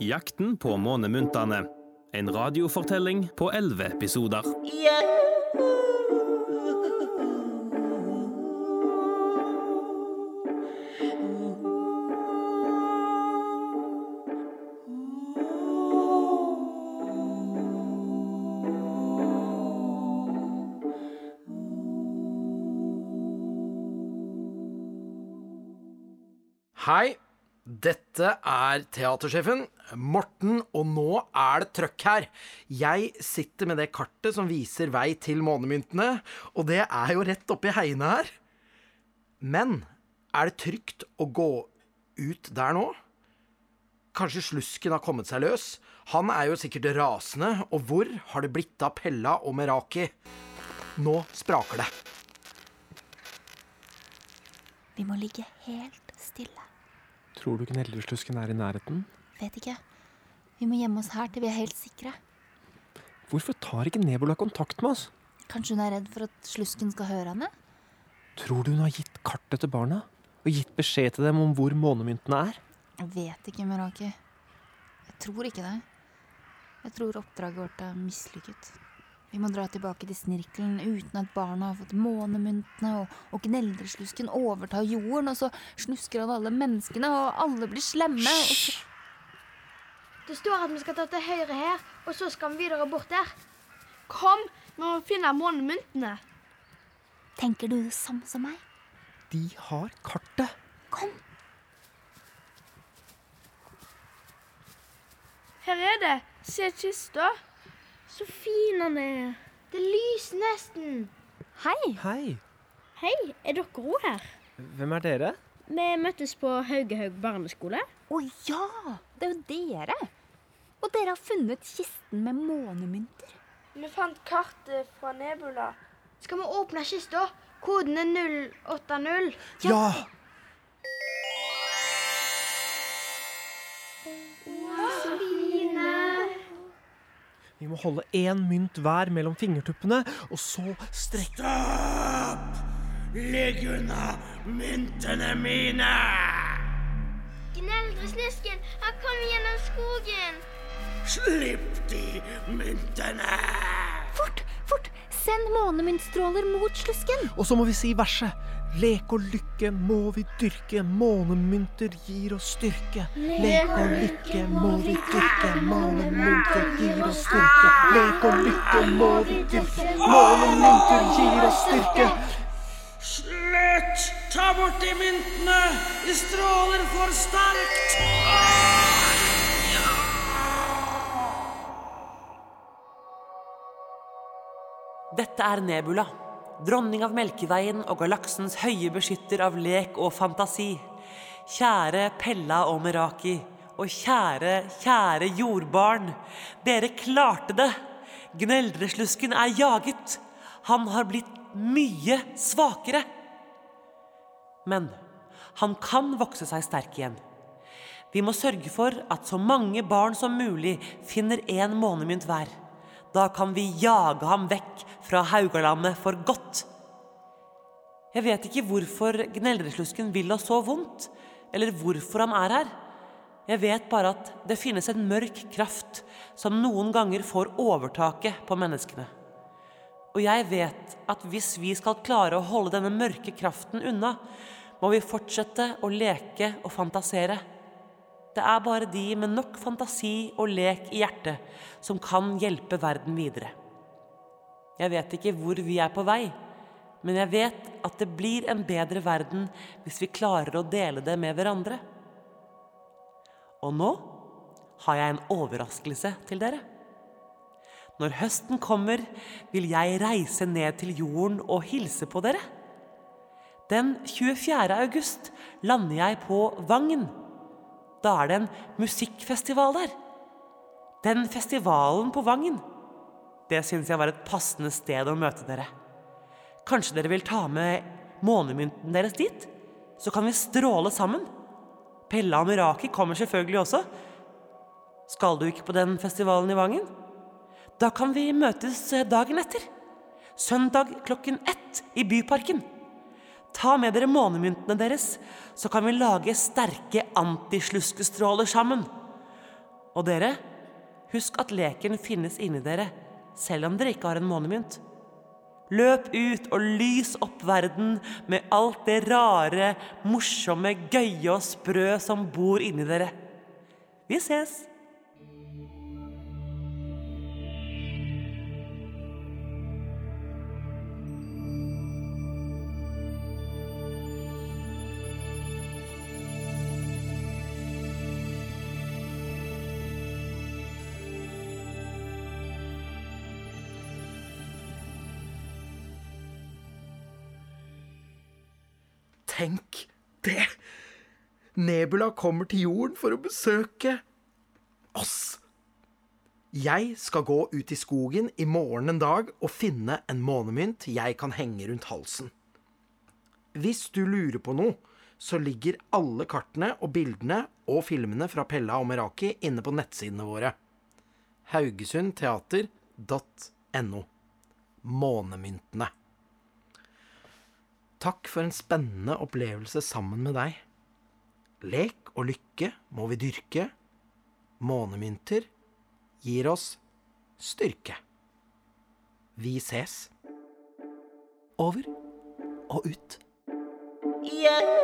Jakten på månemuntene'. En radiofortelling på elleve episoder. Hei, dette er teatersjefen, Morten, og nå er det trøkk her. Jeg sitter med det kartet som viser vei til månemyntene, og det er jo rett oppi heiene her. Men er det trygt å gå ut der nå? Kanskje slusken har kommet seg løs? Han er jo sikkert rasende, og hvor har det blitt av Pella og Meraki? Nå spraker det. Vi må ligge helt stille. Tror du Gneldreslusken er i nærheten? Vet ikke. Vi må gjemme oss her til vi er helt sikre. Hvorfor tar ikke Nebula kontakt med oss? Kanskje hun er redd for at slusken skal høre henne? Tror du hun har gitt kartet til barna? Og gitt beskjed til dem om hvor månemyntene er? Jeg vet ikke, Meraki. Jeg tror ikke det. Jeg tror oppdraget vårt er mislykket. Vi må dra tilbake til snirkelen uten at barna har fått månemyntene, og, og gneldreslusken overtar jorden, og så snusker han alle menneskene, og alle blir slemme. Og så... Det står at vi skal ta til høyre her, og så skal vi videre bort der. Kom, vi må finne månemyntene. Tenker du det samme som meg? De har kartet. Kom! Her er det. Se kista. Så fin han er. Det lyser nesten. Hei! Hei. Hei, er dere òg her? Hvem er dere? Vi møttes på Haugehaug barneskole. Å ja! Det er jo dere. Og dere har funnet kisten med månemynter. Vi fant kartet fra Nebula. Skal vi åpne kista? Koden er 080. Ja! Vi må holde én mynt hver mellom fingertuppene, og så strekke Stopp! Legg unna myntene mine! Gneldreslusken, han kommer gjennom skogen. Slipp de myntene! Send månemyntstråler mot slusken. Og så må vi si verset. Lek og lykke må vi dyrke, månemynter gir oss styrke. Lek og lykke må vi dyrke, månemynter gir oss styrke. Lek og lykke må vi dyrke, månemynter gir oss styrke. Slutt! Ta bort de myntene! De stråler for sterkt! Dette er Nebula, dronning av Melkeveien og galaksens høye beskytter av lek og fantasi. Kjære Pella og Meraki, og kjære, kjære jordbarn. Dere klarte det! Gneldreslusken er jaget. Han har blitt mye svakere. Men han kan vokse seg sterk igjen. Vi må sørge for at så mange barn som mulig finner én månemynt hver. Da kan vi jage ham vekk fra Haugalandet for godt. Jeg vet ikke hvorfor Gneldreslusken vil oss så vondt, eller hvorfor han er her. Jeg vet bare at det finnes en mørk kraft som noen ganger får overtaket på menneskene. Og jeg vet at hvis vi skal klare å holde denne mørke kraften unna, må vi fortsette å leke og fantasere. Det er bare de med nok fantasi og lek i hjertet som kan hjelpe verden videre. Jeg vet ikke hvor vi er på vei, men jeg vet at det blir en bedre verden hvis vi klarer å dele det med hverandre. Og nå har jeg en overraskelse til dere. Når høsten kommer, vil jeg reise ned til jorden og hilse på dere. Den 24. august lander jeg på Vangen. Da er det en musikkfestival der. Den festivalen på Vangen. Det syns jeg var et passende sted å møte dere. Kanskje dere vil ta med månemynten deres dit? Så kan vi stråle sammen. Pella og Miraki kommer selvfølgelig også. Skal du ikke på den festivalen i Vangen? Da kan vi møtes dagen etter. Søndag klokken ett i Byparken. Ta med dere månemyntene deres, så kan vi lage sterke antisluskestråler sammen. Og dere, husk at leken finnes inni dere, selv om dere ikke har en månemynt. Løp ut og lys opp verden med alt det rare, morsomme, gøye og sprø som bor inni dere. Vi ses! Tenk det! Nebula kommer til jorden for å besøke oss. Jeg skal gå ut i skogen i morgen en dag og finne en månemynt jeg kan henge rundt halsen. Hvis du lurer på noe, så ligger alle kartene og bildene og filmene fra Pella og Meraki inne på nettsidene våre. haugesundteater.no. Månemyntene. Takk for en spennende opplevelse sammen med deg. Lek og lykke må vi dyrke. Månemynter gir oss styrke. Vi ses. Over og ut. Yeah.